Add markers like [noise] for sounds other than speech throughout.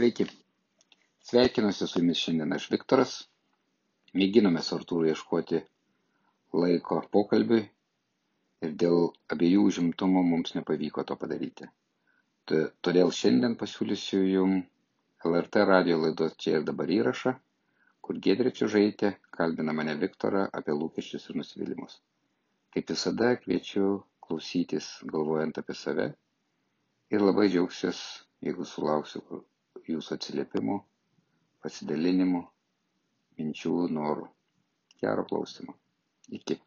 Sveiki. Sveikinuosi su jumis šiandien aš Viktoras. Mėginome su Artūru ieškoti laiko pokalbiui ir dėl abiejų užimtumo mums nepavyko to padaryti. Todėl šiandien pasiūlysiu jums LRT radio laidos čia ir dabar įrašą, kur Gedrė Čiužaitė kalbina mane Viktorą apie lūkesčius ir nusivylimus. Kaip visada kviečiu klausytis galvojant apie save ir labai džiaugsiuos, jeigu sulauksiu jūsų atsiliepimų, pasidalinimų, minčių, norų. Gero klausimo. Iki.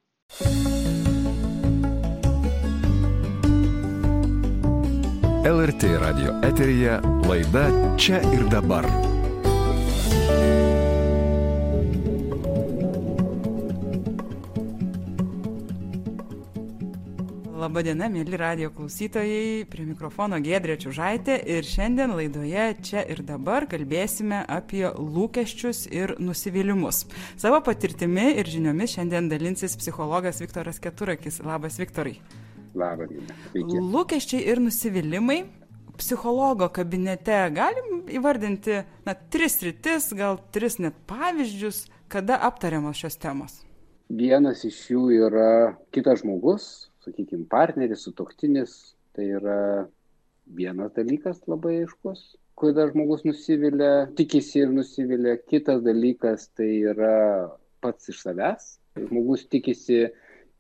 LRT radio eteryje laida Čia ir dabar. Labadiena, mėly radio klausytojai, prie mikrofono Gedrė Čiužaitė ir šiandien laidoje čia ir dabar kalbėsime apie lūkesčius ir nusivylimus. Savo patirtimi ir žiniomis šiandien dalinsis psichologas Viktoras Keturakis. Labas, Viktorai. Labas, Viktorai. Lūkesčiai ir nusivylimai. Psichologo kabinete galim įvardinti, na, tris rytis, gal tris net pavyzdžius, kada aptariamos šios temos. Vienas iš jų yra kitas žmogus, sakykime, partneris, sutoktinis, tai yra vienas dalykas labai aiškus, kada žmogus nusivilia, tikisi ir nusivilia. Kitas dalykas tai yra pats iš savęs. Žmogus tikisi,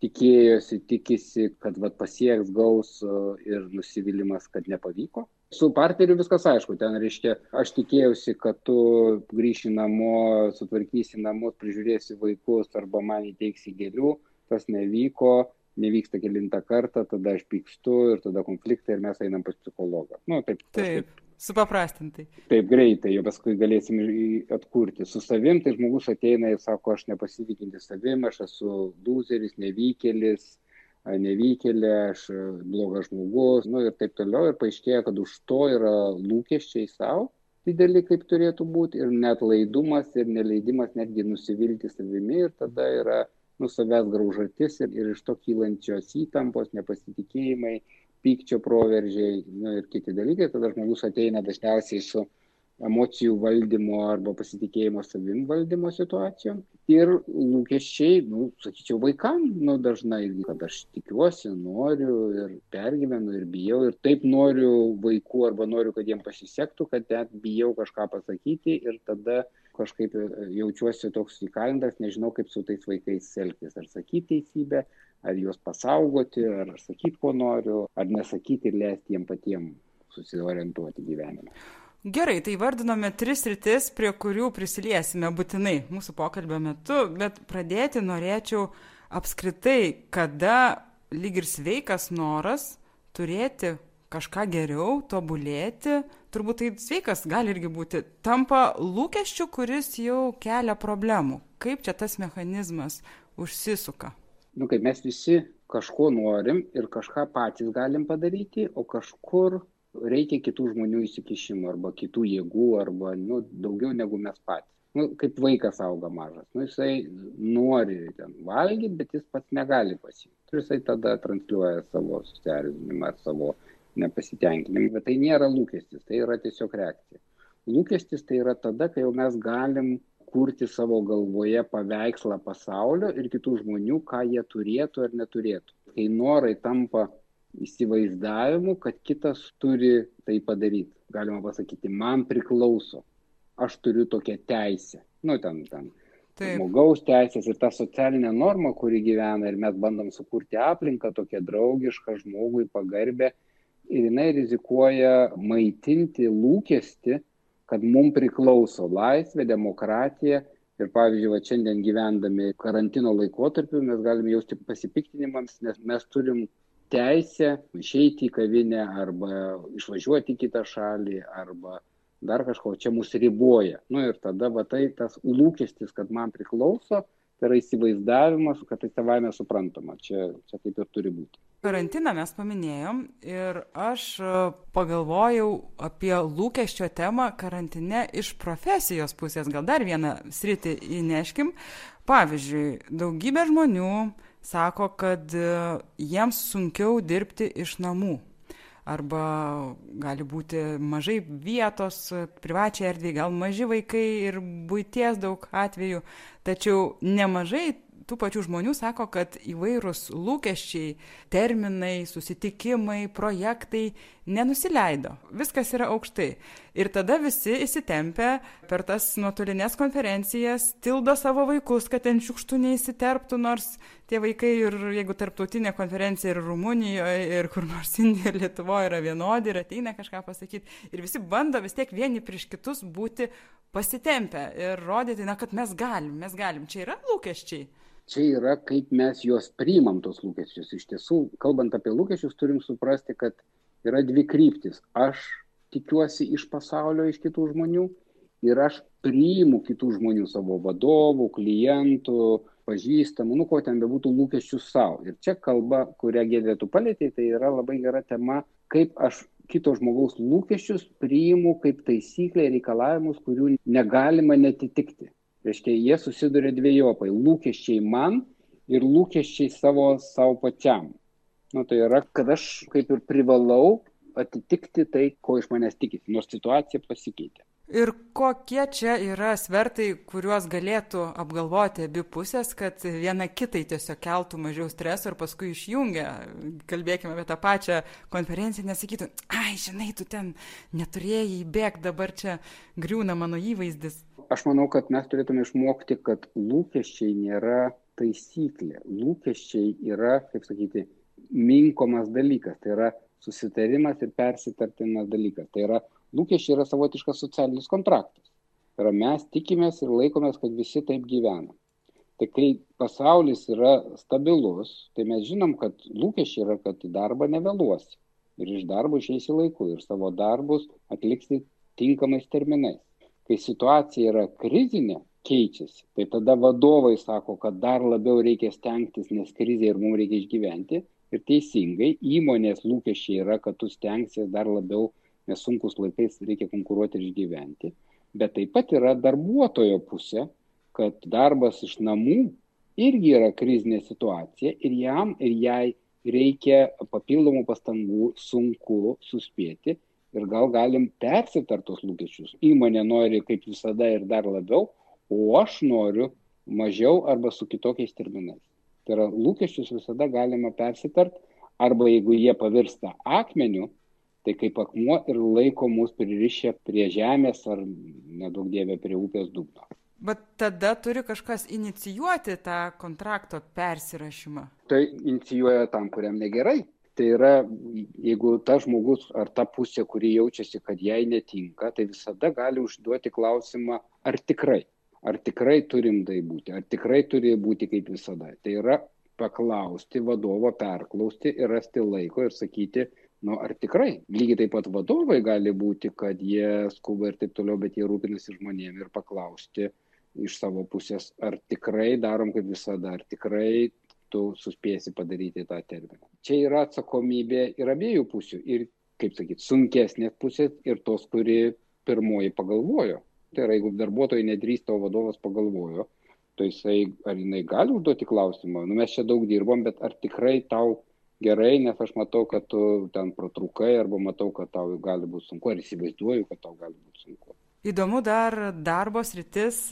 tikėjosi, tikisi, kad vat, pasieks gaus ir nusivylimas, kad nepavyko. Su partneriu viskas aišku, ten reiškia, aš tikėjausi, kad tu grįši namo, sutvarkysi namus, prižiūrėsi vaikus arba man įteiksi gėlių, tas nevyko, nevyksta kelintą kartą, tada aš pykstu ir tada konfliktai ir mes einam pas psichologą. Nu, taip, taip. Supaprastintai. Taip greitai, jau paskui galėsim atkurti. Su savim tai žmogus ateina ir sako, aš nepasitikinti savim, aš esu loseris, nevykėlis, nevykėlė, aš blogas žmogus, nu ir taip toliau. Ir paaiškėja, kad už to yra lūkesčiai savo dideli, kaip turėtų būti, ir net laidumas, ir neleidimas netgi nusivilti savimi, ir tada yra nu savęs graužatis ir, ir iš to kylančios įtampos, nepasitikėjimai, pykčio proveržiai nu, ir kiti dalykai, tada žmogus ateina dažniausiai su emocijų valdymo arba pasitikėjimo savim valdymo situacijom. Ir lūkesčiai, nu, sakyčiau, vaikam, nu, dažnai, kad aš tikiuosi, noriu ir pergyvenu ir bijau ir taip noriu vaikų arba noriu, kad jiems pasisektų, kad net bijau kažką pasakyti ir tada kažkaip e, jaučiuosi toks įkalintas, nežinau, kaip su tais vaikais elgtis, ar sakyti teisybę, ar juos pasaugoti, ar sakyti, ko noriu, ar nesakyti ir leisti jiem patiems susiorientuoti gyvenime. Gerai, tai vardinome tris rytis, prie kurių prisiliesime būtinai mūsų pokalbio metu, bet pradėti norėčiau apskritai, kada lyg ir sveikas noras turėti kažką geriau, tobulėti, turbūt tai sveikas gali irgi būti, tampa lūkesčiu, kuris jau kelia problemų. Kaip čia tas mechanizmas užsisuka? Nu, kaip mes visi kažko norim ir kažką patys galim padaryti, o kažkur reikia kitų žmonių įsikišimo arba kitų jėgų arba nu, daugiau negu mes patys. Nu, kaip vaikas auga mažas, nu, jisai nori ten valgyti, bet jis pats negali pasimti. Ir jisai tada transliuoja savo susierzinimą, savo nepasitenkinimą, bet tai nėra lūkestis, tai yra tiesiog reakcija. Lūkestis tai yra tada, kai jau mes galim kurti savo galvoje paveikslą pasaulio ir kitų žmonių, ką jie turėtų ar neturėtų. Kai norai tampa įsivaizdavimu, kad kitas turi tai padaryti. Galima pasakyti, man priklauso, aš turiu tokią teisę. Nu, ten, ten. Taip. Žmogaus teisės ir ta socialinė norma, kuri gyvena ir mes bandom sukurti aplinką tokią draugišką žmogui, pagarbę ir jinai rizikuoja maitinti lūkesti, kad mums priklauso laisvė, demokratija. Ir pavyzdžiui, va, šiandien gyvendami karantino laikotarpiu mes galime jausti pasipiktinimą, nes mes turim teisę išeiti į kavinę arba išvažiuoti į kitą šalį arba dar kažko, čia mus riboja. Nu ir tada va tai tas lūkestis, kad man priklauso, tai yra įsivaizdavimas, kad tai savaime suprantama. Čia, čia taip ir turi būti karantiną mes paminėjom ir aš e, pagalvojau apie lūkesčio temą karantine iš profesijos pusės. Gal dar vieną sritį įneškim. Pavyzdžiui, daugybė žmonių sako, kad e, jiems sunkiau dirbti iš namų. arba gali būti mažai vietos privačiai erdvei gal maži vaikai ir buities daug atvejų tačiau nemažai tų pačių žmonių sako kad įvairūs lūkesčiai terminai susitikimai projektai nenusileido. Viskas yra aukštai. Ir tada visi įsitempę per tas nuotolines konferencijas tildo savo vaikus kad ten šiukštu neįsiterptų nors tie vaikai ir jeigu tarptautinė konferencija ir rumunijoj ir kur nors indijoj ir lietuvoj yra vienodi ir ateina kažką pasakyt ir visi bando vis tiek vieni prieš kitus būti pasitempę ir rodyti na kad mes galim mes galim. Čia yra lūkesčiai čia yra kaip mes juos priimam tuos lūkesčius. Iš tiesų kalbant apie lūkesčius turim suprasti kad yra dvi kryptys aš tikiuosi iš pasaulio iš kitų žmonių ir aš priimu kitų žmonių savo vadovų klientų pažįstamų nu ko ten bebūtų lūkesčius sau. Ir čia kalba kurią giedre tu palietei tai yra labai gera tema kaip aš kito žmogaus lūkesčius priimu kaip taisyklę reikalavimus kurių negalima neatitikti reiškia jie susiduria dvejopai lūkesčiai man ir lūkesčiai savo sau pačiam. Nu tai yra kad aš kaip ir privalau atitikti tai ko iš manęs tikisi nors situacija pasikeitė. Ir kokie čia yra svertai kuriuos galėtų apgalvoti abi pusės kad viena kitai tiesiog keltų mažiau streso ir paskui išjungia? Kalbėkim apie tą pačią konferenciją nesakytų ai žinai tu ten neturėjai bėgt dabar čia griūna mano įvaizdis aš manau kad mes turėtume išmokti kad lūkesčiai nėra taisyklė. Lūkesčiai yra kaip sakyti minkomas dalykas. Tai yra susitarimas ir persitartinas dalykas. Tai yra lūkesčiai yra savotiškas socialinis kontraktas. Tai yra mes tikimės ir laikomės kad visi taip gyvena. Tai kai pasaulis yra stabilus tai mes žinom kad lūkesčiai yra kad į darbą nevėluosi. Ir iš darbo išeisi laiku ir savo darbus atliksi tinkamais terminais kai situacija yra krizinė keičiasi tai tada vadovai sako kad dar labiau reikia stengtis nes krizė ir mum reikia išgyventi. Ir teisingai įmonės lūkesčiai yra kad tu stengsies dar labiau nes sunkūs laikais reikia konkuruoti ir išgyventi. Bet taip pat yra darbuotojo pusė kad darbas iš namų irgi yra krizinė situacija ir jam ir jai reikia papildomų pastangų sunku suspėti ir gal galim persitart tuos lūkesčius. Įmonė nori kaip visada ir dar labiau o aš noriu mažiau arba su kitokiais terminais. Tai yra lūkesčius visada galima persitart arba jeigu jie pavirsta akmeniu tai kaip akmuo ir laiko mus pririšę prie žemės ar neduok dieve prie upės dugno. Bet tada turi kažkas inicijuoti tą kontrakto persirašymą. Tai inicijuoja tam kuriam negerai tai yra jeigu tas žmogus ar ta pusė kuri jaučiasi kad jai netinka tai visada gali užduoti klausimą ar tikrai ar tikrai turim taip būti ar tikrai turi būti kaip visada. Tai yra paklausti vadovo perklausti ir rasti laiko ir sakyti nu ar tikrai? Lygiai taip pat vadovai gali būti kad jie skuba ir taip toliau bet jie rūpinasi žmonėm ir paklausti iš savo pusės ar tikrai darom kaip visada? Ar tikrai tu suspėsi padaryti tą terminą. Čia yra atsakomybė ir abiejų pusių ir kaip sakyt sunkesnės pusės ir tos kuri pirmoji pagalvojo. Tai yra jeigu darbuotojai nedrįsta o vadovas pagalvojo tai jisai ar jinai gali užduoti klausimą nu mes čia daug dirbom bet ar tikrai tau gerai nes aš matau kad tu ten pratrūkai arba matau kad tau gali būt sunku ar įsivaizduoju kad tau gali būt sunku. Įdomu dar darbo sritis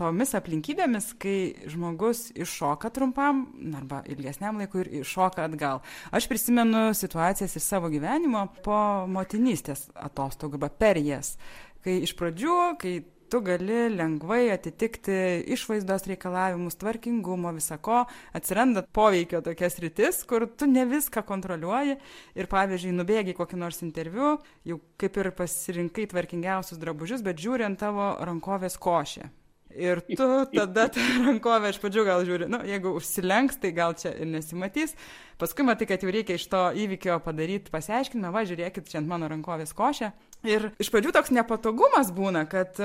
tomis aplinkybėmis kai žmogus iššoka trumpam arba ilgesniam laikui ir iššoka atgal. Aš prisimenu situacijas iš savo gyvenimo po motinystės atostogų arba per jas kai iš pradžių kai tu gali lengvai atitikti išvaizdos reikalavimus tvarkingumo visa ko atsiranda poveikio tokia sritis kur tu ne viską kontroliuoji ir pavyzdžiui nubėgi kokį nors interviu jau kaip ir pasirinkai tvarkingiausius drabužius bet žiūri ant tavo rankovės košė ir tu tada tą rankovę iš pradžių gal žiūri nu jeigu užsilenks tai gal čia ir nesimatys. Paskui matai kad jau reikia iš to įvykio padaryt pasiaiškinimą va žiūrėkit čia ant mano rankovės košė. Ir iš pradžių toks nepatogumas būna kad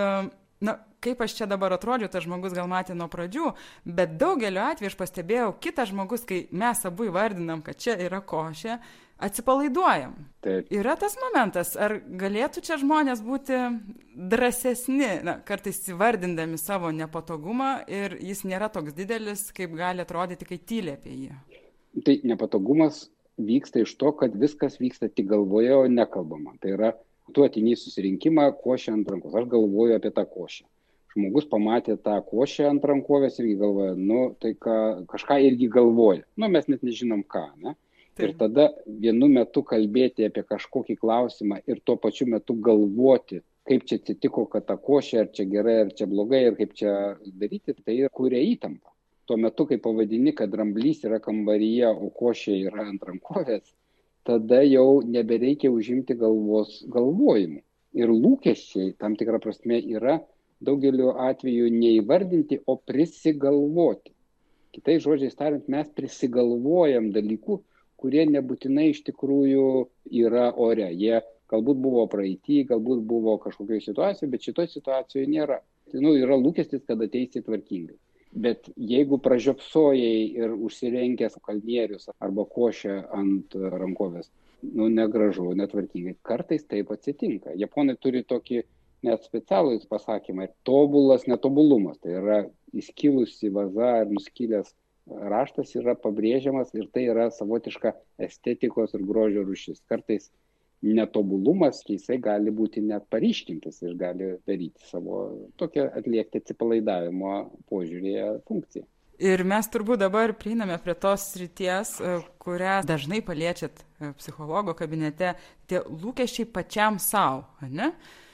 na kaip aš čia dabar atrodžiau tas žmogus gal matė nuo pradžių bet daugeliu atvejų aš pastebėjau kitas žmogus kai mes abu įvardinam kad čia yra košė atsipalaiduojam taip yra tas momentas ar galėtų čia žmonės būti drąsesni na kartais įvardindami savo nepatogumą ir jis nėra toks didelis kaip gali atrodyti kai tyli apie jį tai nepatogumas vyksta iš to, kad viskas vyksta tik galvoje, o nekalbama. Tai yra, tu atini į susirinkimą košę ant rankos. Aš galvoju apie tą košę. Žmogus pamatė tą košę ant rankovės irgi galvoja, nu, tai ką, kažką irgi galvoja. Nu, mes net nežinom ką, ne? Taip. Ir tada vienu metu kalbėti apie kažkokį klausimą ir tuo pačiu metu galvoti, kaip čia atsitiko, kad ta košė, ar čia gerai, ar čia blogai, ir kaip čia daryti, tai kuria įtampą. Tuo metu, kai pavadini, kad dramblys yra kambaryje, o košė yra ant rankovės, tada jau nebereikia užimti galvos galvojimų. Ir lūkesčiai tam tikrą prasme yra daugeliu atveju neįvardinti, o prisigalvoti. Kitais žodžiais tariant, mes prisigalvojam dalykų, kurie nebūtinai iš tikrųjų yra ore. Jie galbūt buvo praeitį, galbūt buvo kažkokioje situacijoje, bet šitoje situacijoje nėra. Tai nu, yra lūkestis, kad ateisi tvarkingai. Bet jeigu pražiopsojai ir užsirenkęs kalnierius arba košę ant rankovės, nu negražu, netvarkingai, kartais taip atsitinka. Japonai turi tokį net specialų pasakymą - tobulas netobulumas. Tai yra įskilusi vaza ar nuskilęs raštas yra pabrėžiamas ir tai yra savotiška estetikos ir grožio rušis. Kartais netobulumas, jisai gali būti net paryškintas ir gali daryti savo tokią atliekti atsipalaidavimo požiūrėje funkciją. Ir mes turbūt dabar prieiname prie tos srities, e, kurią dažnai paliečiat e, psichologo kabinete, tie lūkesčiai pačiam savo, ne?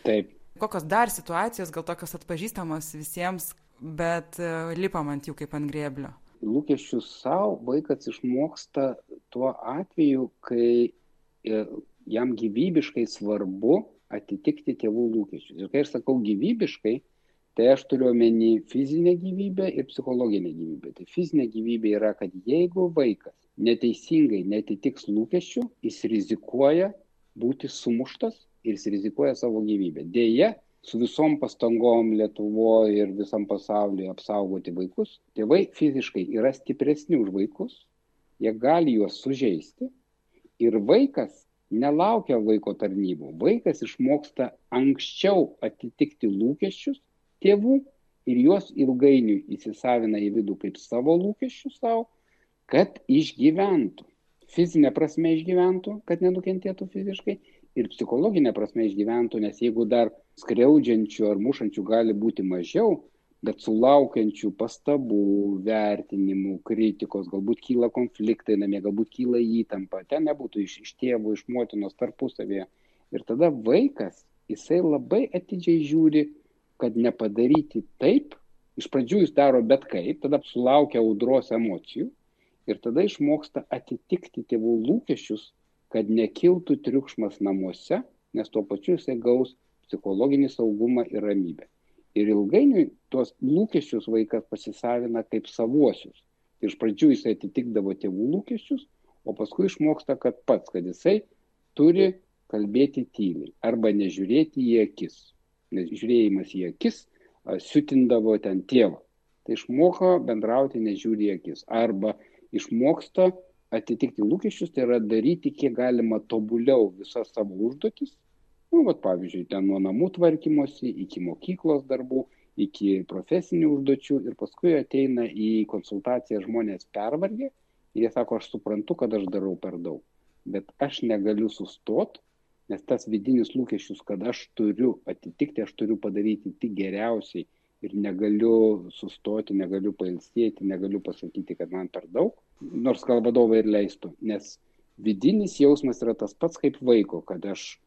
Taip. Kokios dar situacijos, gal tokios atpažįstamos visiems, bet e, lipam ant jų kaip ant grėblio? Lūkesčius savo vaikas išmoksta tuo atveju, kai e, jam gyvybiškai svarbu atitikti tėvų lūkesčius. Ir kai aš sakau gyvybiškai, tai aš turiu omeny fizinę gyvybę ir psichologinę gyvybę. Tai fizinė gyvybė yra, kad jeigu vaikas neteisingai netitiks lūkesčių, jis rizikuoja būti sumuštas ir jis rizikuoja savo gyvybę. Deja, su visom pastangom Lietuvoje ir visam pasaulyje apsaugoti vaikus, tėvai fiziškai yra stipresni už vaikus, jie gali juos sužeisti ir vaikas nelaukia vaiko tarnybų. Vaikas išmoksta anksčiau atitikti lūkesčius tėvų ir juos ilgainiui įsisavina į vidų kaip savo lūkesčius savo, kad išgyventų. Fizinė prasme išgyventų, kad nenukentėtų fiziškai ir psichologinė prasme išgyventų, nes jeigu dar skriaudžiančių ar mušančių gali būti mažiau, bet sulaukiančių pastabų, vertinimų, kritikos, galbūt kyla konfliktai namie, galbūt kyla įtampa, ten nebūtų iš, iš tėvų, iš motinos tarpusavėje. Ir tada vaikas, jisai labai atidžiai žiūri, kad nepadaryti taip, iš pradžių jis daro bet kaip, tada sulaukia audros emocijų ir tada išmoksta atitikti tėvų lūkesčius kad nekiltų triukšmas namuose, nes tuo pačiu jisai gaus psichologinį saugumą ir ramybę. Ir ilgainiui tuos lūkesčius vaikas pasisavina kaip savuosius. Iš pradžių jisai atitikdavo tėvų lūkesčius, o paskui išmoksta, kad pats, kad jisai turi kalbėti tyliai arba nežiūrėti į akis. Nes žiūrėjimas į akis siutindavo ten tėvą. Tai išmoko bendrauti nežiūrį į akis. Arba išmoksta atitikti lūkesčius, tai yra daryti kiek galima tobuliau visas savo užduotis. Nu, vat, pavyzdžiui, ten nuo namų tvarkymosi iki mokyklos darbų, iki profesinių užduočių ir paskui ateina į konsultaciją žmonės pervargę ir jie sako, aš suprantu, kad aš darau per daug, bet aš negaliu sustoti, nes tas vidinis lūkesčius, kad aš turiu atitikti, aš turiu padaryti tik geriausiai ir negaliu sustoti, negaliu pailsėti, negaliu pasakyti, kad man per daug, nors gal vadovai ir leistų, nes vidinis jausmas yra tas pats kaip vaiko, kad aš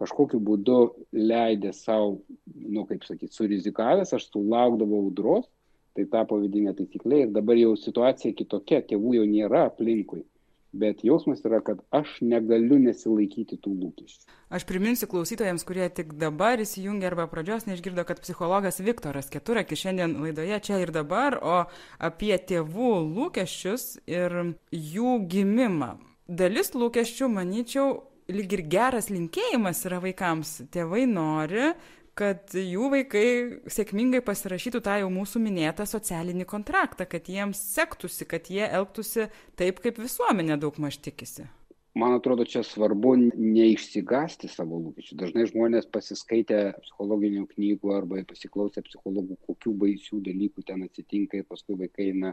kažkokiu būdu leidė savo, nu kaip sakyti, surizikavęs, aš sulaukdavau audros, tai tapo vidinė taisyklė ir dabar jau situacija kitokia, tėvų jau nėra aplinkui bet jausmas yra, kad aš negaliu nesilaikyti tų lūkesčių. Aš priminsiu klausytojams, kurie tik dabar įsijungia arba pradžios neišgirdo, kad psichologas Viktoras Keturakis šiandien laidoje čia ir dabar, o apie tėvų lūkesčius ir jų gimimą. Dalis lūkesčių, manyčiau, lyg ir geras linkėjimas yra vaikams. Tėvai nori, kad jų vaikai sėkmingai pasirašytų tą jau mūsų minėtą socialinį kontraktą, kad jiems sektųsi, kad jie elgtųsi taip, kaip visuomenė daug maž tikisi. Man atrodo, čia svarbu neišsigasti savo lūkesčių. Dažnai žmonės pasiskaitę psichologinių knygų arba pasiklausę psichologų, kokių baisių dalykų ten atsitinka ir paskui vaikai eina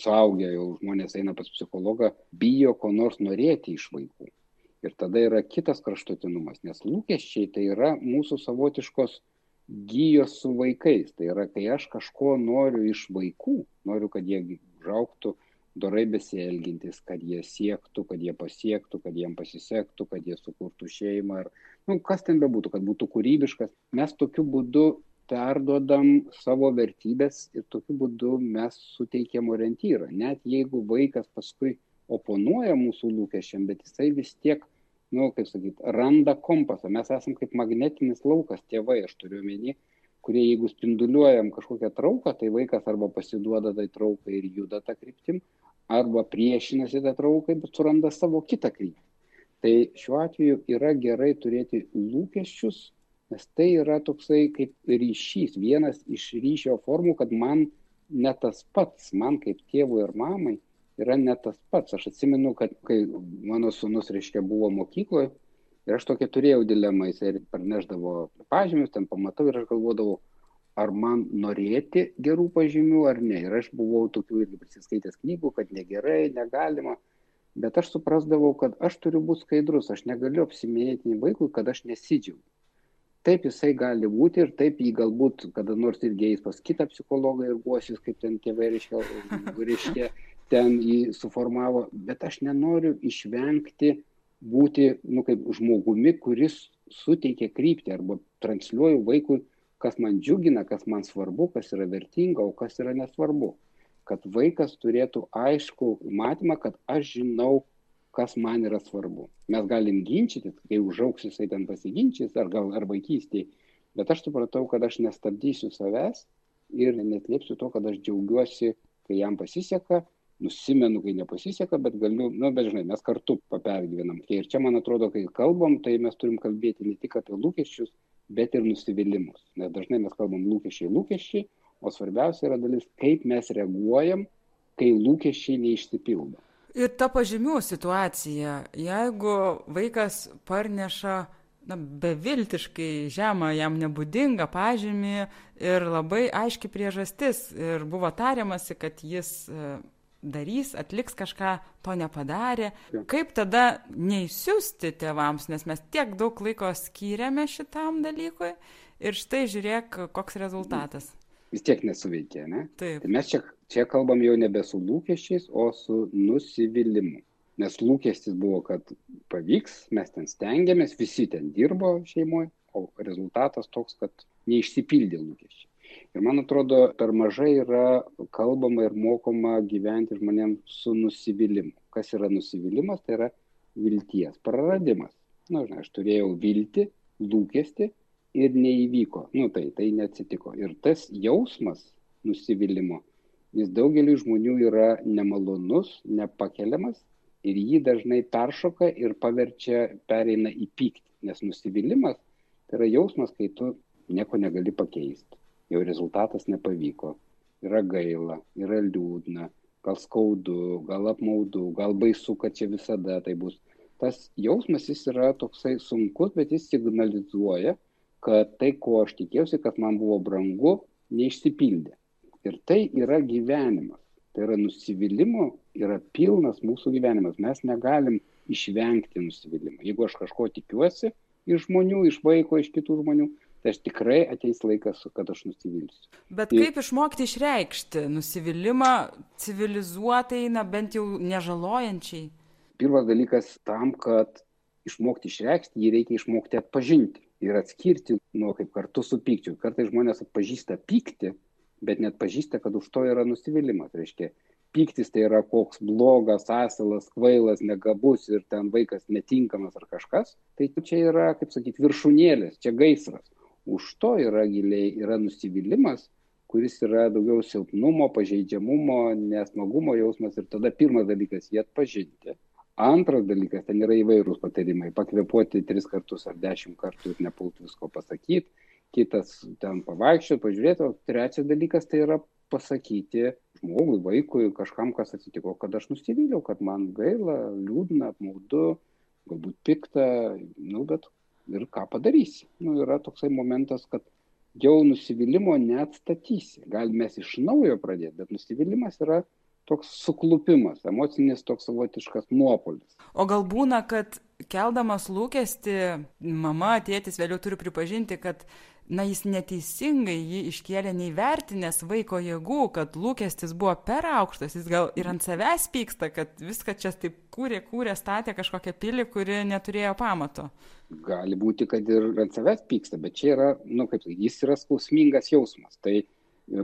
suaugę jau žmonės eina pas psichologą, bijo ko nors norėti iš vaikų. Ir tada yra kitas kraštutinumas, nes lūkesčiai tai yra mūsų savotiškos gyjos su vaikais. Tai yra, kai aš kažko noriu iš vaikų, noriu, kad jie žauktų dorai besielgintis, kad jie siektų, kad jie pasiektų, kad jiem pasisektų, kad jie sukurtų šeimą, ar, nu, kas ten bebūtų, kad būtų kūrybiškas. Mes tokiu būdu perduodam savo vertybės ir tokiu būdu mes suteikiam orientyrą. Net jeigu vaikas paskui oponuoja mūsų lūkesčiam, bet jisai vis tiek, na, nu, kaip sakyt, randa kompasą. Mes esam kaip magnetinis laukas, tėvai, aš turiu menį, kurie jeigu spinduliuojam kažkokią trauką, tai vaikas arba pasiduoda tai traukai ir juda tą kryptim, arba priešinasi tą traukai, bet suranda savo kitą kryptį. Tai šiuo atveju yra gerai turėti lūkesčius, nes tai yra toksai kaip ryšys, vienas iš ryšio formų, kad man ne tas pats, man kaip tėvui ir mamai yra ne tas pats. Aš atsimenu, kad kai mano sunus, reiškia, buvo mokykloje ir aš tokia turėjau dilemą, jis ir parneždavo pažymius, ten pamatau ir aš galvodavau, ar man norėti gerų pažymių ar ne. Ir aš buvau tokių irgi prisiskaitęs knygų, kad negerai, negalima. Bet aš suprasdavau, kad aš turiu būti skaidrus, aš negaliu apsimėti vaikui, kad aš nesidžiaugiu. Taip jisai gali būti ir taip jį galbūt kada nors irgi eis pas kitą psichologą ir guosis, kaip ten tėvai reiškia, [laughs] reiškia ten jį suformavo. Bet aš nenoriu išvengti būti, nu, kaip žmogumi, kuris suteikia kryptį arba transliuoju vaikui kas man džiugina, kas man svarbu, kas yra vertinga, o kas yra nesvarbu. Kad vaikas turėtų aišku matymą, kad aš žinau, kas man yra svarbu. Mes galim ginčytis, kai užauks jisai ten pasiginčys, ar gal ar vaikystėje, bet aš supratau, kad aš nestabdysiu savęs ir netlėpsiu to, kad aš džiaugiuosi, kai jam pasiseka, nusimenu, kai nepasiseka, bet galiu, nu, bet žinai, mes kartu papergyvenam. Ir čia, man atrodo, kai kalbam, tai mes turim kalbėti ne tik apie lūkesčius, bet ir nusivylimus. Nes dažnai mes kalbam lūkesčiai, lūkesčiai, o svarbiausia yra dalis, kaip mes reaguojam, kai lūkesčiai neišsipildo. Ir ta pažymių situacija, jeigu vaikas parneša na, beviltiškai žemą, jam nebūdingą pažymį ir labai aiški priežastis ir buvo tariamasi, kad jis darys, atliks kažką, to nepadarė. Kaip tada neįsiusti tėvams, nes mes tiek daug laiko skyrėme šitam dalykui ir štai žiūrėk, koks rezultatas. Vis tiek nesuveikė, ne? Taip. Tai mes čia, čia kalbam jau nebe su lūkesčiais, o su nusivylimu. Nes lūkestis buvo, kad pavyks, mes ten stengiamės, visi ten dirbo šeimoje, o rezultatas toks, kad neišsipildė lūkesčiai. Ir man atrodo, per mažai yra kalbama ir mokoma gyventi žmonėms su nusivylimu. Kas yra nusivylimas? Tai yra vilties praradimas. Na, žinai, aš turėjau viltį, lūkesti ir neįvyko. Nu, tai, tai neatsitiko. Ir tas jausmas nusivylimo, jis daugeliu žmonių yra nemalonus, nepakeliamas ir jį dažnai peršoka ir paverčia, pereina į pyktį. Nes nusivylimas tai yra jausmas, kai tu nieko negali pakeisti jau rezultatas nepavyko. Yra gaila, yra liūdna, gal skaudu, gal apmaudu, gal baisu, kad čia visada tai bus. Tas jausmas jis yra toksai sunkus, bet jis signalizuoja, kad tai, ko aš tikėjausi, kad man buvo brangu, neišsipildė. Ir tai yra gyvenimas. Tai yra nusivylimų, yra pilnas mūsų gyvenimas. Mes negalim išvengti nusivylimų. Jeigu aš kažko tikiuosi iš žmonių, iš vaiko, iš kitų žmonių, tai aš tikrai ateis laikas, kad aš nusivilsiu. Bet kaip ir... išmokti išreikšti nusivylimą civilizuotai, na bent jau nežalojančiai? Pirmas dalykas tam, kad išmokti išreikšti, jį reikia išmokti atpažinti ir atskirti nuo kaip kartu su pykčiu. Kartais žmonės atpažįsta pyktį, bet net pažįsta, kad už to yra nusivylimas. Reiškia, pyktis tai yra koks blogas, asilas, kvailas, negabus ir ten vaikas netinkamas ar kažkas, tai čia yra, kaip sakyti, viršūnėlės, čia gaisras už to yra giliai, yra nusivylimas, kuris yra daugiau silpnumo, pažeidžiamumo, nesmagumo jausmas ir tada pirmas dalykas jį atpažinti. Antras dalykas, ten yra įvairūs patarimai, pakvepuoti tris kartus ar dešimt kartų ir nepult visko pasakyti, kitas ten pavaikščioti, pažiūrėti, o trečias dalykas tai yra pasakyti žmogui, vaikui, kažkam, kas atsitiko, kad aš nusivyliau, kad man gaila, liūdna, apmaudu, galbūt pikta, nu, bet ir ką padarysi. Nu, yra toksai momentas, kad jau nusivylimų neatstatysi. Gal mes iš naujo pradėti, bet nusivylimas yra toks suklupimas, emocinis toks savotiškas nuopolis. O gal būna, kad keldamas lūkesti, mama, tėtis vėliau turi pripažinti, kad na jis neteisingai jį iškėlė neįvertinęs vaiko jėgų, kad lūkestis buvo per aukštas, jis gal ir ant savęs pyksta, kad viską čia taip kūrė, kūrė, statė kažkokią pilį, kuri neturėjo pamato. Gali būti, kad ir ant savęs pyksta, bet čia yra, nu kaip, jis yra skausmingas jausmas. Tai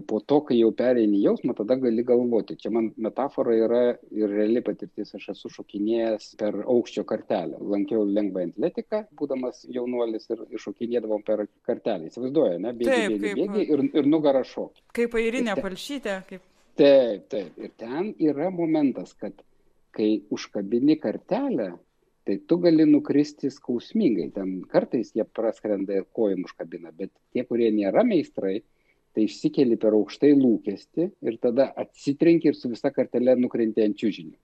po to, kai jau pereini jausmą, tada gali galvoti. Čia man metafora yra ir reali patirtis. Aš esu šokinėjęs per aukščio kartelę. Lankiau lengvą atletiką, būdamas jaunuolis ir šokinėdavom per kartelę. Įsivaizduoju, ne? Bėgi, taip, bėgi, kaip... bėgi ir, ir nugarą šokį. Kaip airinė ten... palšytė. Kaip... Taip, taip. Ir ten yra momentas, kad kai užkabini kartelę, tai tu gali nukristi skausmingai. Ten kartais jie praskrenda ir kojom užkabina, bet tie, kurie nėra meistrai, tai išsikeli per aukštai lūkesti ir tada atsitrenki ir su visa kartelė nukrenti ant čiūžinių.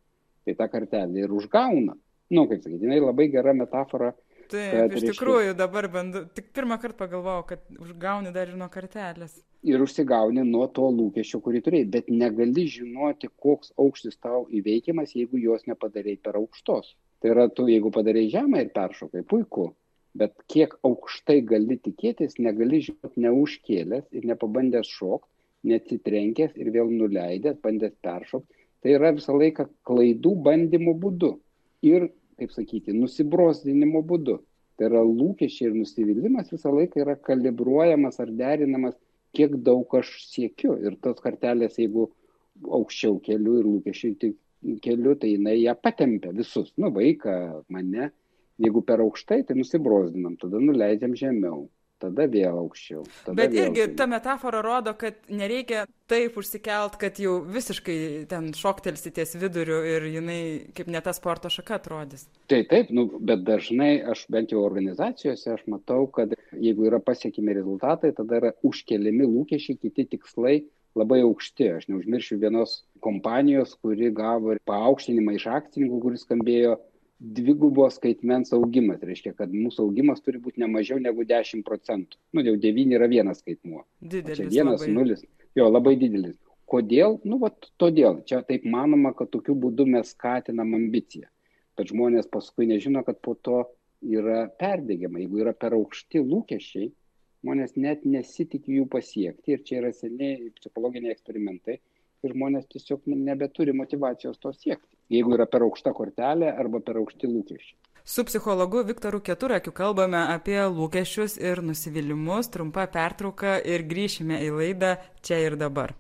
Tai tą kartelę ir užgauna. Nu, kaip sakyti, jinai labai gera metafora. Taip, kad, iš tikrųjų reiškia, dabar bandu, tik pirmą kartą pagalvojau, kad užgauni dar ir nuo kartelės. Ir užsigauni nuo to lūkesčio, kurį turėjai, bet negali žinoti, koks aukštis tau įveikiamas, jeigu jos nepadarėjai per aukštos. Tai yra, tu jeigu padarėjai žemą ir peršokai, puiku, bet kiek aukštai gali tikėtis, negali žinoti neužkėlęs ir nepabandęs šokti, neatsitrenkęs ir vėl nuleidęs, bandęs peršokti. Tai yra visą laiką klaidų bandymo būdu ir, kaip sakyti, nusibrozdinimo būdu. Tai yra lūkesčiai ir nusivylimas visą laiką yra kalibruojamas ar derinamas, kiek daug aš siekiu. Ir tos kartelės, jeigu aukščiau keliu ir lūkesčiai keliu, tai jinai ją patempia visus, nu vaiką, mane Jeigu per aukštai, tai nusibrozdinam, tada nuleidžiam žemiau, tada vėl aukščiau. Tada Bet vėl irgi žemiau. ta metafora rodo, kad nereikia taip užsikelt, kad jau visiškai ten šoktelsi ties viduriu ir jinai kaip ne ta sporto šaka atrodys. Tai taip, nu, bet dažnai aš bent jau organizacijose aš matau, kad jeigu yra pasiekimi rezultatai, tada yra užkeliami lūkesčiai, kiti tikslai labai aukšti. Aš neužmiršiu vienos kompanijos, kuri gavo paaukštinimą iš akcininkų, kuris skambėjo dvigubos skaitmens augimas. Reiškia, kad mūsų augimas turi būti ne mažiau negu 10 procentų. Nu, jau 9 yra vienas skaitmuo. Didelis. Čia vienas, labai. nulis. Jo, labai didelis. Kodėl? Nu, vat, todėl. Čia taip manoma, kad tokiu būdu mes skatinam ambiciją. Bet žmonės paskui nežino, kad po to yra perdėgiama. Jeigu yra per aukšti lūkesčiai, žmonės net nesitikė jų pasiekti. Ir čia yra seniai psichologiniai eksperimentai. Ir žmonės tiesiog nebeturi motivacijos to siekti jeigu yra per aukšta kortelė arba per aukšti lūkesčiai. Su psichologu Viktoru Keturakiu kalbame apie lūkesčius ir nusivylimus, trumpa pertrauka ir grįšime į laidą čia ir dabar.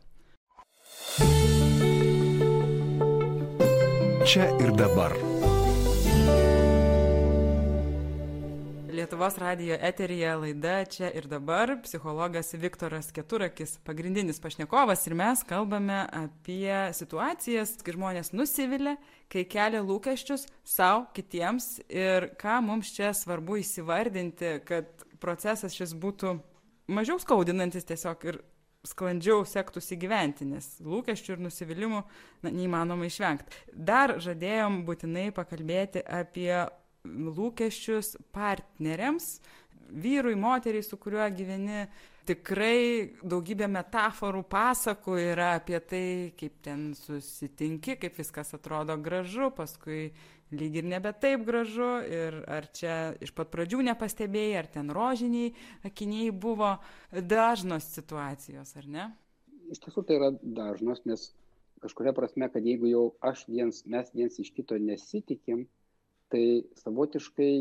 Čia ir dabar. Lietuvos radijo eterija laida čia ir dabar. Psichologas Viktoras Keturakis, pagrindinis pašnekovas ir mes kalbame apie situacijas, kai žmonės nusivilia, kai kelia lūkesčius savo, kitiems ir ką mums čia svarbu įsivardinti, kad procesas šis būtų mažiau skaudinantis tiesiog ir sklandžiau sektųsi gyventi, nes lūkesčių ir nusivylimų na, neįmanoma išvengti. Dar žadėjom būtinai pakalbėti apie lūkesčius partneriams, vyrui, moteriai, su kuriuo gyveni. Tikrai daugybė metaforų, pasakų yra apie tai, kaip ten susitinki, kaip viskas atrodo gražu, paskui lyg ir nebe taip gražu ir ar čia iš pat pradžių nepastebėjai, ar ten rožiniai akiniai buvo dažnos situacijos, ar ne? Iš tiesų tai yra dažnos, nes kažkuria prasme, kad jeigu jau aš viens, mes viens iš kito nesitikim, tai savotiškai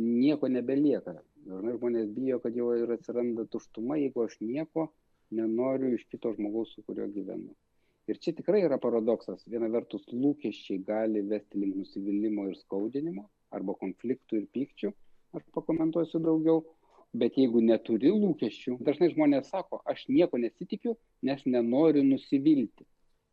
nieko nebelieka. Dažnai žmonės bijo, kad jau ir atsiranda tuštuma, jeigu aš nieko nenoriu iš kito žmogaus, su kuriuo gyvenu. Ir čia tikrai yra paradoksas. Viena vertus lūkesčiai gali vesti link nusivylimų ir skaudinimo, arba konfliktų ir pykčių, aš pakomentuosiu daugiau, bet jeigu neturi lūkesčių, dažnai žmonės sako, aš nieko nesitikiu, nes nenoriu nusivilti.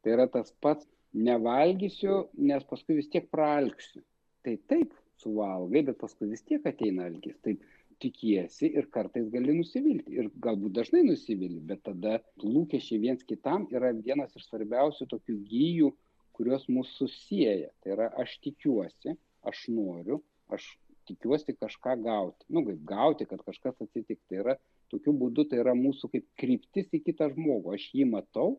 Tai yra tas pats, nevalgysiu, nes paskui vis tiek praalksiu tai taip suvalgai, bet paskui vis tiek ateina alkis. Taip tikiesi ir kartais gali nusivilti. Ir galbūt dažnai nusivili, bet tada lūkesčiai viens kitam yra vienas iš svarbiausių tokių gyjų, kurios mūsų susijęja. Tai yra aš tikiuosi, aš noriu, aš tikiuosi kažką gauti. Nu, kaip gauti, kad kažkas atsitiktų. Tai yra tokiu būdu, tai yra mūsų kaip kryptis į kitą žmogų. Aš jį matau,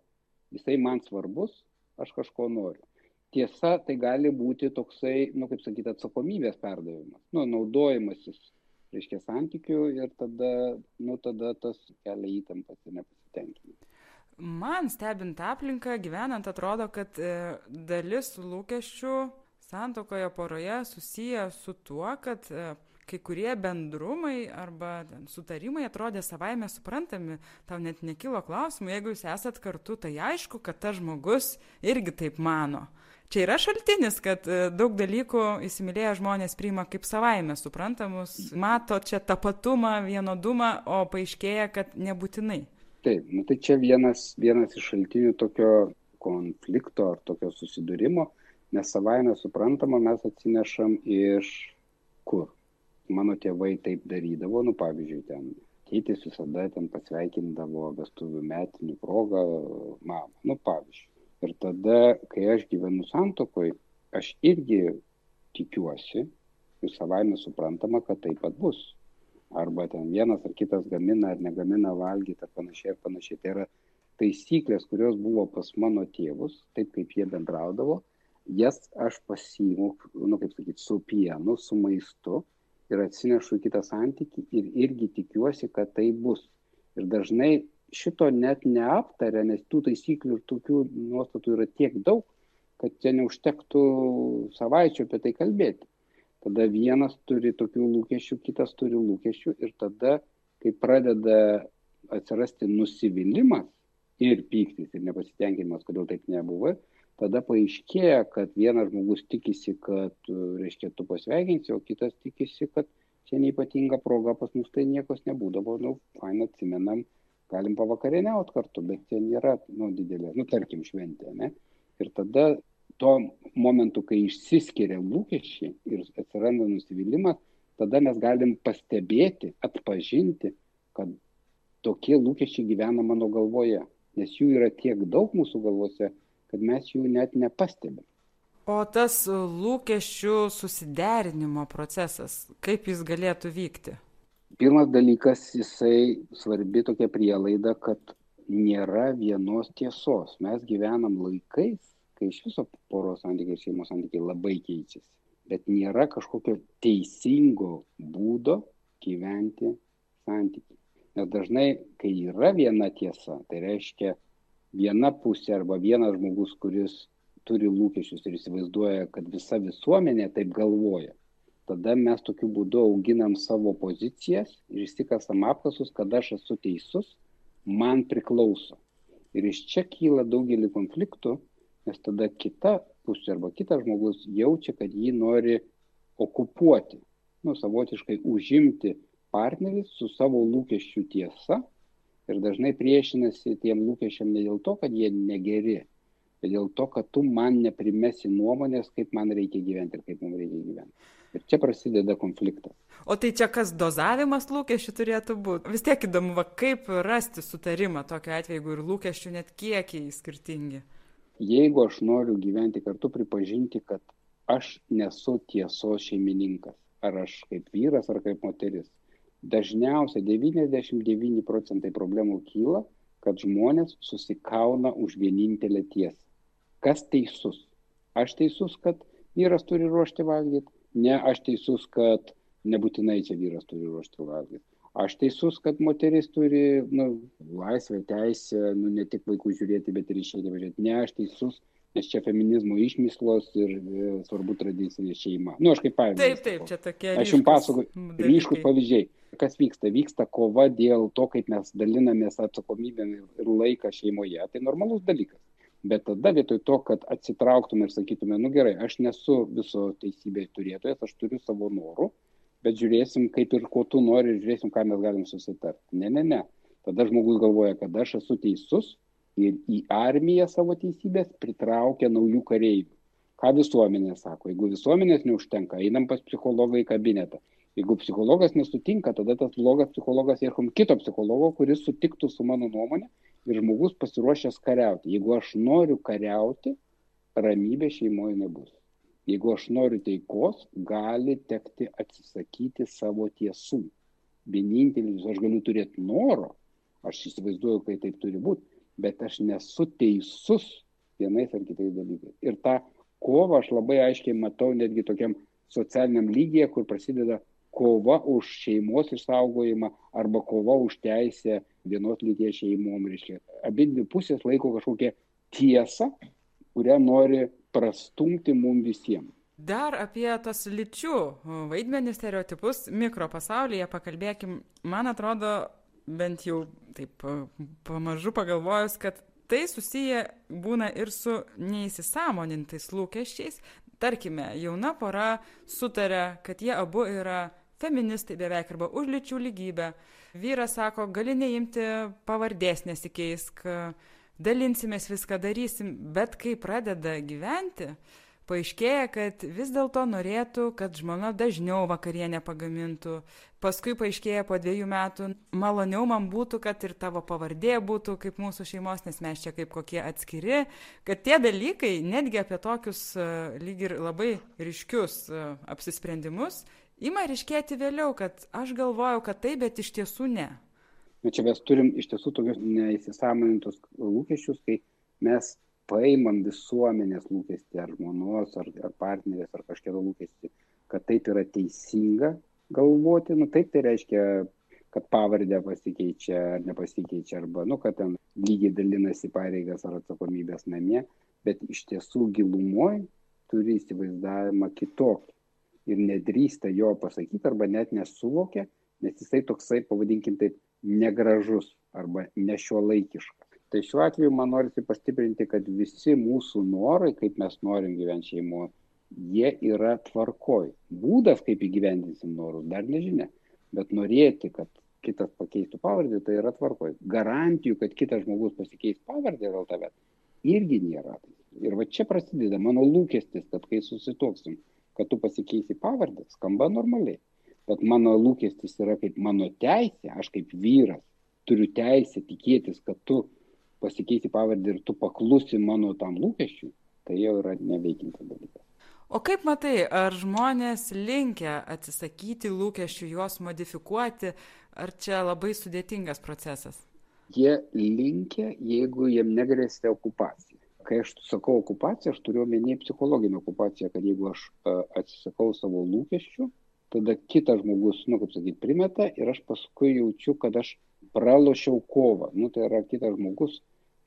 jisai man svarbus, aš kažko noriu. Tiesa, tai gali būti toksai, nu, kaip sakyti, atsakomybės perdavimas, nu, naudojimasis, reiškia, santykių ir tada, nu, tada tas kelia įtampas ir nepasitenkinimą. Man stebint aplinką, gyvenant, atrodo, kad e, dalis lūkesčių santokoje poroje susiję su tuo, kad e, kai kurie bendrumai arba ten, sutarimai atrodė savaime suprantami, tau net nekilo klausimų, jeigu jūs esat kartu, tai aišku, kad tas žmogus irgi taip mano. Čia yra šaltinis, kad e, daug dalykų įsimylėję žmonės priima kaip savaime suprantamus, mato čia tapatumą, vienodumą, o paaiškėja, kad nebūtinai. Taip, nu, tai čia vienas, vienas iš šaltinių tokio konflikto ar tokio susidūrimo, nes savaime suprantama mes atsinešam iš kur. Mano tėvai taip darydavo, nu pavyzdžiui, ten tėtis visada ten pasveikindavo vestuvių metinių progą mamą, nu pavyzdžiui. Ir tada, kai aš gyvenu santokoj, aš irgi tikiuosi ir savaime suprantama, kad taip pat bus. Arba ten vienas ar kitas gamina ar negamina valgyti ar panašiai ar panašiai. Tai yra taisyklės, kurios buvo pas mano tėvus, taip kaip jie bendraudavo, jas aš pasiimu, nu, kaip sakyti, su pienu, su maistu ir atsinešu į kitą santyki ir irgi tikiuosi, kad tai bus. Ir dažnai šito net neaptarė, nes tų taisyklių ir tokių nuostatų yra tiek daug, kad čia neužtektų savaičių apie tai kalbėti. Tada vienas turi tokių lūkesčių, kitas turi lūkesčių ir tada, kai pradeda atsirasti nusivylimas ir pyktis ir nepasitenkinimas, kodėl taip nebuvo, tada paaiškėja, kad vienas žmogus tikisi, kad, reiškia, tu pasveikinsi, o kitas tikisi, kad čia neipatinga proga, pas mus tai niekos nebūdavo, nu, fain atsimenam, galim pavakarieniauti kartu, bet čia nėra, nu, didelė, nu, tarkim, šventė, ne? Ir tada tuo momentu, kai išsiskiria lūkesčiai ir atsiranda nusivylimas, tada mes galim pastebėti, atpažinti, kad tokie lūkesčiai gyvena mano galvoje, nes jų yra tiek daug mūsų galvose, kad mes jų net nepastebim. O tas lūkesčių susiderinimo procesas, kaip jis galėtų vykti? Pirmas dalykas, jisai svarbi tokia prielaida, kad nėra vienos tiesos. Mes gyvenam laikais, kai iš viso poros santykiai ir šeimos santykiai labai keičiasi. Bet nėra kažkokio teisingo būdo gyventi santykiai. Nes dažnai, kai yra viena tiesa, tai reiškia, viena pusė arba vienas žmogus, kuris turi lūkesčius ir įsivaizduoja, kad visa visuomenė taip galvoja, tada mes tokiu būdu auginam savo pozicijas ir įsikasam apkasus, kad aš esu teisus, man priklauso. Ir iš čia kyla daugelį konfliktų, nes tada kita pusė arba kitas žmogus jaučia, kad jį nori okupuoti, nu, savotiškai užimti partnerį su savo lūkesčių tiesa ir dažnai priešinasi tiem lūkesčiam ne dėl to, kad jie negeri, bet dėl to, kad tu man neprimesi nuomonės, kaip man reikia gyventi ir kaip mums reikia gyventi. Ir čia prasideda konfliktas. O tai čia kas dozavimas lūkesčių turėtų būti? Vis tiek įdomu, va, kaip rasti sutarimą tokiu atveju, jeigu ir lūkesčių net kiekiai skirtingi. Jeigu aš noriu gyventi kartu, pripažinti, kad aš nesu tiesos šeimininkas. Ar aš kaip vyras, ar kaip moteris dažniausiai 99 procentai problemų kyla, kad žmonės susikauna už vienintelę tiesą. Kas teisus? Aš teisus, kad vyras turi ruošti valgyti, ne aš teisus, kad nebūtinai čia vyras turi ruošti valgyti. Aš teisus, kad moteris turi nu, laisvę, teisę, nu, ne tik vaikų žiūrėti, bet ir išėti važiuoti. Ne aš teisus, nes čia feminizmo išmislos ir e, svarbu tradicinė šeima. Na, nu, aš kaip pavyzdį. Taip, taip, čia tokie. Aš jums pasakoju, ryškus pavyzdžiai. Kas vyksta? Vyksta kova dėl to, kaip mes dalinamės atsakomybėm ir laiką šeimoje. Tai normalus dalykas. Bet tada vietoj to, kad atsitrauktume ir sakytume, nu gerai, aš nesu viso teisybės turėtojas, aš turiu savo norų, bet žiūrėsim, kaip ir ko tu nori ir žiūrėsim, ką mes galim susitarti. Ne, ne, ne. Tada žmogus galvoja, kad aš esu teisus, ir į armiją savo teisybės pritraukia naujų kareivių. Ką visuomenė sako? Jeigu visuomenės neužtenka, einam pas psichologą į kabinetą. Jeigu psichologas nesutinka, tada tas blogas psichologas ieškom kito psichologo, kuris sutiktų su mano nuomonė ir žmogus pasiruošęs kariauti. Jeigu aš noriu kariauti, ramybė šeimoje nebus. Jeigu aš noriu taikos, gali tekti atsisakyti savo tiesų. Vienintelis, aš galiu turėti noro, aš įsivaizduoju, kai taip turi būti, bet aš nesu teisus vienais ar kitais dalykais. Ir tą kovą aš labai aiškiai matau netgi tokiam socialiniam lygyje, kur prasideda kova už šeimos išsaugojimą arba kova už teisę vienos lyties šeimom. Reiškia, abi dvi pusės laiko kažkokią tiesą, kurią nori prastumti mums visiems. Dar apie tos lyčių vaidmenį stereotipus mikropasaulyje pakalbėkim. Man atrodo, bent jau taip pamažu pagalvojus, kad tai susiję būna ir su neįsisamonintais lūkesčiais. Tarkime, jauna pora sutarė, kad jie abu yra feministai beveik arba už lyčių lygybę. Vyras sako, gali neimti pavardės nesikeisk, dalinsimės viską darysim, bet kai pradeda gyventi, paaiškėja, kad vis dėlto norėtų, kad žmona dažniau vakarienę pagamintų. Paskui paaiškėja po dviejų metų, maloniau man būtų, kad ir tavo pavardė būtų kaip mūsų šeimos, nes mes čia kaip kokie atskiri. Kad tie dalykai, netgi apie tokius lyg ir labai ryškius apsisprendimus, ima ryškėti vėliau, kad aš galvojau, kad taip, bet iš tiesų ne. Na nu, čia mes turim iš tiesų tokius neįsisamonintus lūkesčius, kai mes paimam visuomenės lūkestį ar žmonos, ar, ar partnerės, ar kažkieno lūkestį, kad taip yra teisinga galvoti, nu taip tai reiškia, kad pavardė pasikeičia ar nepasikeičia, arba, nu, kad ten lygiai dalinasi pareigas ar atsakomybės namie, bet iš tiesų gilumoje turi įsivaizdavimą kitokį ir nedrįsta jo pasakyti arba net nesuvokia, nes jisai toksai, pavadinkim taip, negražus arba nešiuolaikiškas. Tai šiuo atveju man norisi pastiprinti kad visi mūsų norai kaip mes norim gyvent šeimoj jie yra tvarkoj. Būdas kaip įgyvendinsim norus dar nežinia bet norėti kad kitas pakeistų pavardę tai yra tvarkoj. Garantijų kad kitas žmogus pasikeis pavardę dėl tavęs irgi nėra. Ir va čia prasideda mano lūkestis kad kai susituoksim kad tu pasikeisi pavardę skamba normaliai bet mano lūkestis yra kaip mano teisė aš kaip vyras turiu teisę tikėtis kad tu pasikeisi pavardę ir tu paklusi mano tam lūkesčiui, tai jau yra neveikintas dalykas. O kaip matai, ar žmonės linkia atsisakyti lūkesčių, juos modifikuoti, ar čia labai sudėtingas procesas? Jie linkia, jeigu jiem negrėsia okupacija. Kai aš sakau okupaciją, aš turiu omeny psichologinę okupaciją, kad jeigu aš atsisakau savo lūkesčių, tada kitas žmogus, nu, kaip sakyti, primeta ir aš paskui jaučiu, kad aš pralošiau kovą. Nu, tai yra kitas žmogus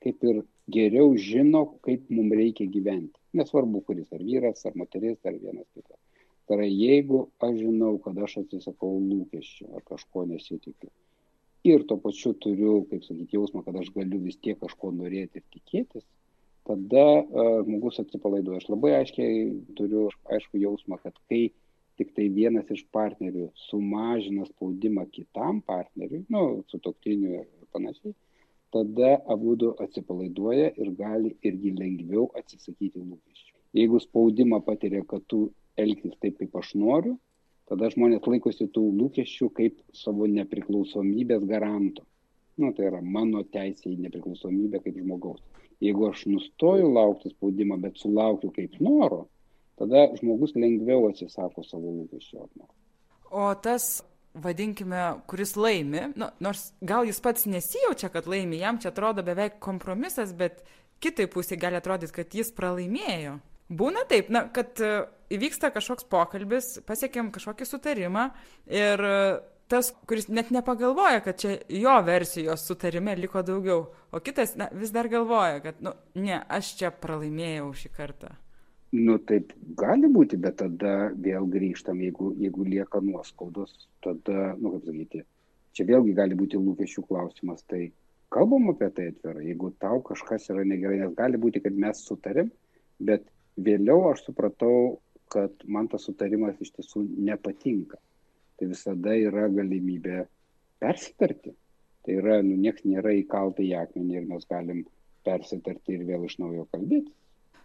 kaip ir geriau žino, kaip mums reikia gyventi. Nesvarbu, kuris ar vyras, ar moteris, ar vienas kitas. Tai yra, jeigu aš žinau, kad aš atsisakau lūkesčių ar kažko nesitikiu. Ir tuo pačiu turiu, kaip sakyti, jausmą, kad aš galiu vis tiek kažko norėti ir tikėtis, tada uh, žmogus atsipalaiduoja. Aš labai aiškiai turiu aišku jausmą, kad kai tik tai vienas iš partnerių sumažina spaudimą kitam partneriui, nu, su toktiniu ir panašiai, tada abudu atsipalaiduoja ir gali irgi lengviau atsisakyti lūkesčių. Jeigu spaudimą patiria, kad tu elgtis taip, kaip aš noriu, tada žmonės laikosi tų lūkesčių kaip savo nepriklausomybės garanto. Nu, tai yra mano teisė į nepriklausomybę kaip žmogaus. Jeigu aš nustoju laukti spaudimą, bet sulaukiu kaip noro, tada žmogus lengviau atsisako savo lūkesčio. O tas vadinkime, kuris laimi, nu, nors gal jis pats nesijaučia, kad laimi, jam čia atrodo beveik kompromisas, bet kitai pusiai gali atrodyti, kad jis pralaimėjo. Būna taip, na, kad e, įvyksta kažkoks pokalbis, pasiekėm kažkokį sutarimą ir tas, kuris net nepagalvoja, kad čia jo versijos sutarime liko daugiau, o kitas na, vis dar galvoja, kad, nu, ne, aš čia pralaimėjau šį kartą. Nu taip gali būti bet tada vėl grįžtam jeigu jeigu lieka nuoskaudos tada nu kaip sakyti čia vėlgi gali būti lūkesčių klausimas tai kalbam apie tai atvirai jeigu tau kažkas yra negerai nes gali būti kad mes sutarėm bet vėliau aš supratau kad man tas sutarimas iš tiesų nepatinka tai visada yra galimybė persitarti tai yra nu nieks nėra įkalta į akmenį ir mes galim persitarti ir vėl iš naujo kalbėtis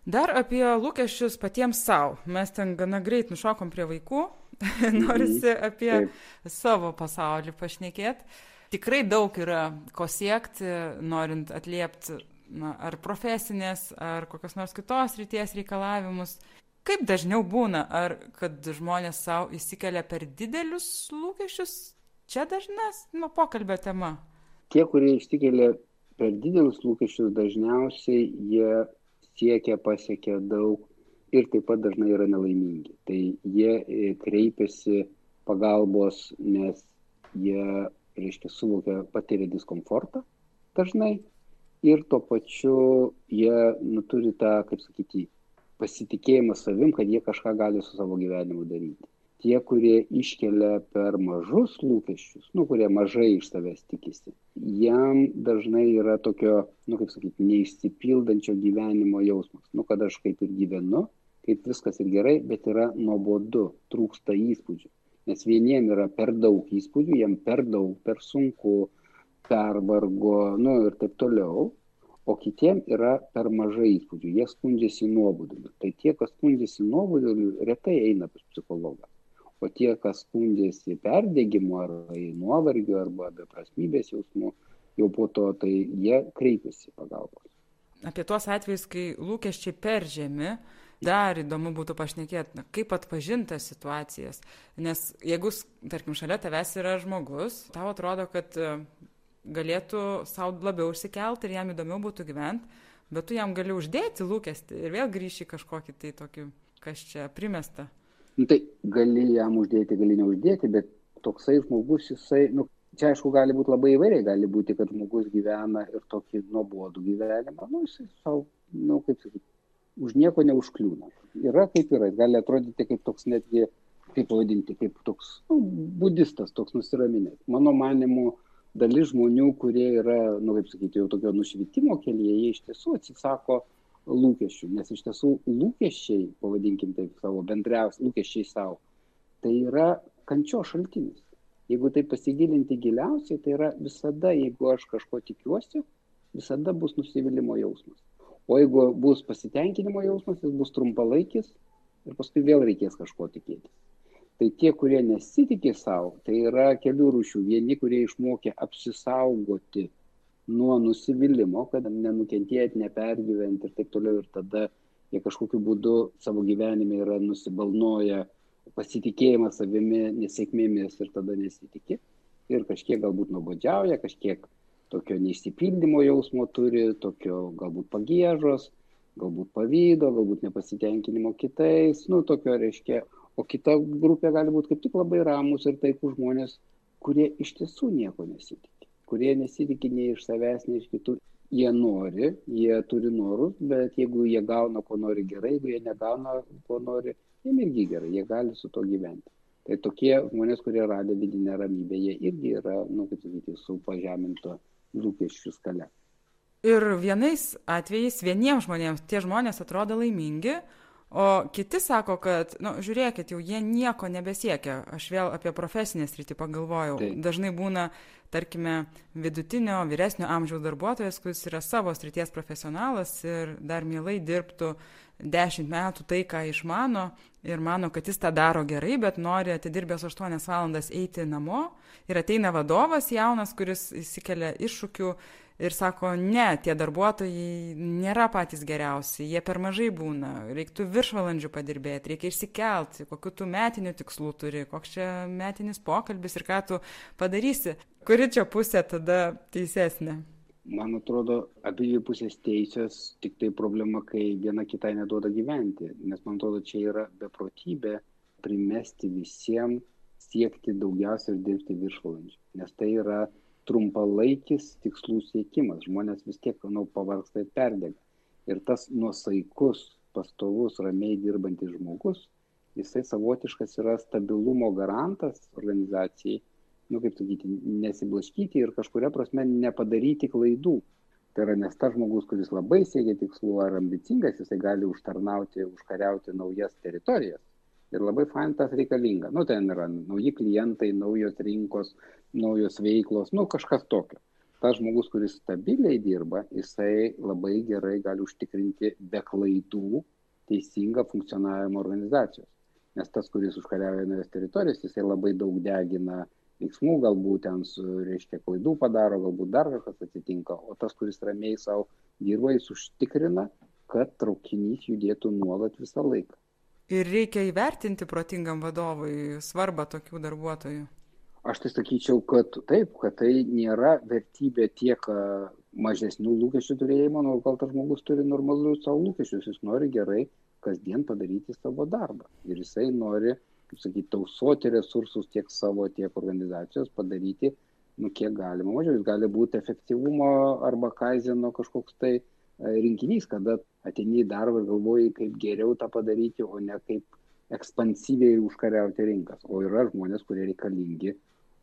Dar apie lūkesčius patiems savo. Mes ten gana greit nušokom prie vaikų, [laughs] norisi mhm. apie Taip. savo pasaulį pašnekėti. Tikrai daug yra ko siekti, norint atliepti na, ar profesinės, ar kokios nors kitos ryties reikalavimus. Kaip dažniau būna, ar kad žmonės savo įsikelia per didelius lūkesčius, čia dažnas nu, pokalbio tema. Tie, kurie išsikelia per didelius lūkesčius, dažniausiai jie siekia, pasiekia daug ir taip pat dažnai yra nelaimingi. Tai jie e, kreipiasi pagalbos, nes jie, reiškia, suvokia, patiria diskomfortą dažnai ir tuo pačiu jie nu, turi tą, kaip sakyti, pasitikėjimą savim, kad jie kažką gali su savo gyvenimu daryti. Tie, kurie iškelia per mažus lūkesčius, nu, kurie mažai iš savęs tikisi, jam dažnai yra tokio, nu, kaip sakyti, neišsipildančio gyvenimo jausmas. Nu, kad aš kaip ir gyvenu, kaip viskas ir gerai, bet yra nuobodu, trūksta įspūdžių. Nes vieniem yra per daug įspūdžių, jiem per daug, per sunku, pervargo, nu ir taip toliau, o kitiem yra per mažai įspūdžių, jie skundžiasi nuoboduliu. Tai tie, kas skundžiasi nuoboduliu, retai eina pas psichologą. O tie, kas skundžiasi perdėgymu ar nuovargiu arba beprasmybės jausmu, jau po to tai jie kreipiasi pagalbos. Apie tuos atvejus, kai lūkesčiai per žemi, dar įdomu būtų pašnekėti, kaip atpažintas situacijas. Nes jeigu, tarkim, šalia tavęs yra žmogus, tau atrodo, kad galėtų sau labiau užsikelt ir jam įdomiau būtų gyvent, bet tu jam gali uždėti lūkestį ir vėl grįši kažkokį tai tokį, kas čia primesta. Nu, tai gali jam uždėti, gali neuždėti, bet toksai žmogus, jisai, nu, čia aišku gali būti labai įvairiai, gali būti, kad žmogus gyvena ir tokį nuobodų gyvenimą, nu, jisai savo, nu, kaip sakyti, už nieko neužkliūna. Yra kaip yra, gali atrodyti kaip toks netgi, kaip pavadinti, kaip toks, nu, budistas, toks nusiraminęs. Mano manimu, dalis žmonių, kurie yra, nu, kaip sakyti, jau tokio nušvitimo kelyje, jie iš tiesų atsisako lūkesčių, nes iš tiesų lūkesčiai, pavadinkim taip savo bendriausiai, lūkesčiai savo, tai yra kančio šaltinis. Jeigu tai pasigilinti giliausiai, tai yra visada, jeigu aš kažko tikiuosi, visada bus nusivylimų jausmas. O jeigu bus pasitenkinimo jausmas, jis bus trumpalaikis ir paskui vėl reikės kažko tikėtis tai tie kurie nesitiki savo tai yra kelių rūšių. Vieni kurie išmokę apsisaugoti nuo nusivylimo kad nenukentėt nepergyvent ir taip toliau. Ir tada jie kažkokiu būdu savo gyvenime yra nusibalnoję pasitikėjimą savimi nesėkmėmis ir tada nesitiki. Ir kažkiek galbūt nuobodžiauja kažkiek tokio neišsipildymo jausmo turi tokio galbūt pagiežos galbūt pavydo galbūt nepasitenkinimo kitais. Nu tokio reiškia o kita grupė gali būt kaip tik labai ramūs ir taikūs žmonės, kurie iš tiesų nieko nesitiki, kurie nesitiki nei iš savęs, nei iš kitų. Jie nori, jie turi norus, bet jeigu jie gauna, ko nori gerai, jeigu jie negauna, ko nori, jiem irgi gerai, jie gali su to gyventi. Tai tokie žmonės, kurie rado vidinę ramybę, jie irgi yra, nu, kaip sakyti, su pažeminto lūkesčių skale. Ir vienais atvejais vieniems žmonėms tie žmonės atrodo laimingi, o kiti sako kad nu žiūrėkit jau jie nieko nebesiekia. Aš vėl apie profesinę sritį pagalvojau. Dažnai būna tarkime vidutinio vyresnio amžiaus darbuotojas kuris yra savo srities profesionalas ir dar mielai dirbtų dešimt metų tai ką išmano ir mano kad jis tą daro gerai bet nori atidirbęs aštuonias valandas eiti namo ir ateina vadovas jaunas kuris išsikelia iššūkių ir sako ne tie darbuotojai nėra patys geriausi jie per mažai būna reiktų viršvalandžių padirbėt reikia išsikelt kokių tu metinių tikslų turi koks čia metinis pokalbis ir ką tu padarysi. Kuri čia pusė tada teisesnė? Man atrodo abidvi pusės teisios tiktai problema kai viena kitai neduoda gyventi nes man atrodo čia yra beprotybė primesti visiem siekti daugiausia ir dirbti viršvalandžių nes tai yra trumpalaikis tikslų siekimas. Žmonės vis tiek, manau, pavargsta ir perdega. Ir tas nuosaikus, pastovus, ramiai dirbantis žmogus, jisai savotiškas yra stabilumo garantas organizacijai, nu kaip sakyti, nesiblaškyti ir kažkuria prasme nepadaryti klaidų. Tai yra nes tas žmogus, kuris labai siekia tikslų ar ambicingas, jisai gali užtarnauti, užkariauti naujas teritorijas ir labai fain tas reikalinga. Nu, ten yra nauji klientai, naujos rinkos, naujos veiklos, nu, kažkas tokio. Tas žmogus, kuris stabiliai dirba, jisai labai gerai gali užtikrinti be klaidų teisingą funkcionavimą organizacijos. Nes tas, kuris užkariauja naujas teritorijas, jisai labai daug degina veiksmų, galbūt ten, su, reiškia, klaidų padaro, galbūt dar kažkas atsitinka, o tas, kuris ramiai savo dirba, jis užtikrina, kad traukinys judėtų nuolat visą laiką ir reikia įvertinti protingam vadovui svarbą tokių darbuotojų aš tai sakyčiau kad taip kad tai nėra vertybė tiek mažesnių lūkesčių turėjimo, nors gal tas žmogus turi normalius savo lūkesčius, jis nori gerai kasdien padaryti savo darbą. Ir jisai nori, kaip sakyti, tausoti resursus tiek savo, tiek organizacijos, padaryti, nu, kiek galima mažiau. Jis gali būti efektyvumo arba kaizino kažkoks tai e, rinkinys, kada ateini į darbą ir galvoji, kaip geriau tą padaryti, o ne kaip ekspansyviai užkariauti rinkas. O yra žmonės, kurie reikalingi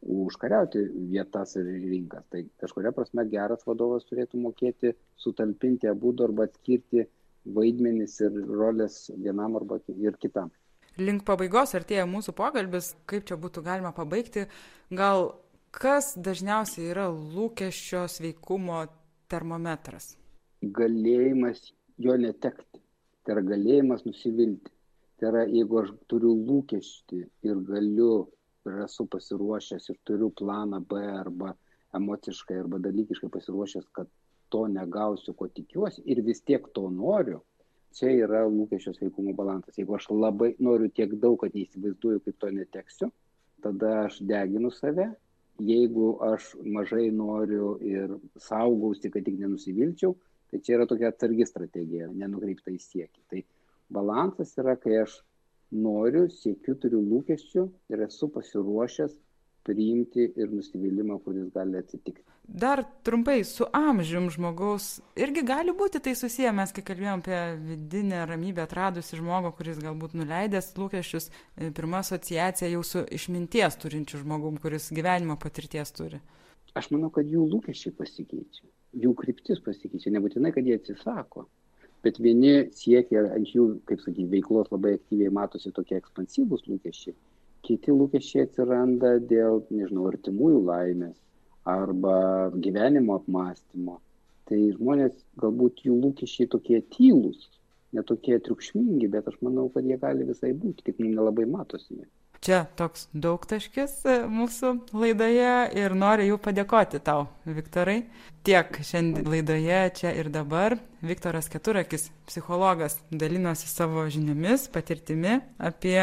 užkariauti vietas ir rinkas. Tai kažkuria prasme geras vadovas turėtų mokėti sutalpinti abu arba atskirti vaidmenis ir rolės vienam arba ir kitam. Link pabaigos artėja mūsų pokalbis, kaip čia būtų galima pabaigti. Gal kas dažniausiai yra lūkesčio sveikumo termometras? Galėjimas jo netekti. Tai yra galėjimas nusivilti. Tai yra, jeigu aš turiu lūkesčių ir galiu ir esu pasiruošęs ir turiu planą B arba emociškai arba dalykiškai pasiruošęs, kad to negausiu, ko tikiuosi ir vis tiek to noriu, čia yra lūkesčio sveikumo balansas. Jeigu aš labai noriu tiek daug, kad neįsivaizduoju, kaip to neteksiu, tada aš deginu save. Jeigu aš mažai noriu ir saugausi, kad tik nenusivilčiau, tai čia yra tokia atsargi strategija, nenukreipta į siekį. Tai balansas yra, kai aš noriu, siekiu, turiu lūkesčių ir esu pasiruošęs priimti ir nusivylimą, kuris gali atsitikti. Dar trumpai, su amžium žmogaus irgi gali būti tai susiję, mes kai kalbėjom apie vidinę ramybę atradusi žmogų, kuris galbūt nuleidęs lūkesčius, e, pirma asociacija jau su išminties turinčiu žmogum, kuris gyvenimo patirties turi. Aš manau, kad jų lūkesčiai pasikeičia, jų kryptis pasikeičia, nebūtinai, kad jie atsisako bet vieni siekia ant jų, kaip sakyti, veiklos labai aktyviai matosi tokie ekspansyvūs lūkesčiai, kiti lūkesčiai atsiranda dėl, nežinau, artimųjų laimės arba gyvenimo apmąstymo. Tai žmonės, galbūt jų lūkesčiai tokie tylus, netokie triukšmingi, bet aš manau, kad jie gali visai būti, tik nelabai matosi. Čia toks daugtaškis e, mūsų laidoje ir noriu jau padėkoti tau, Viktorai. Tiek šiandien laidoje čia ir dabar. Viktoras Keturakis, psichologas, dalinosi savo žiniomis, patirtimi apie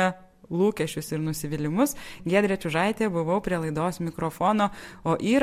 lūkesčius ir nusivylimus. Gedrė Čiužaitė buvau prie laidos mikrofono, o yra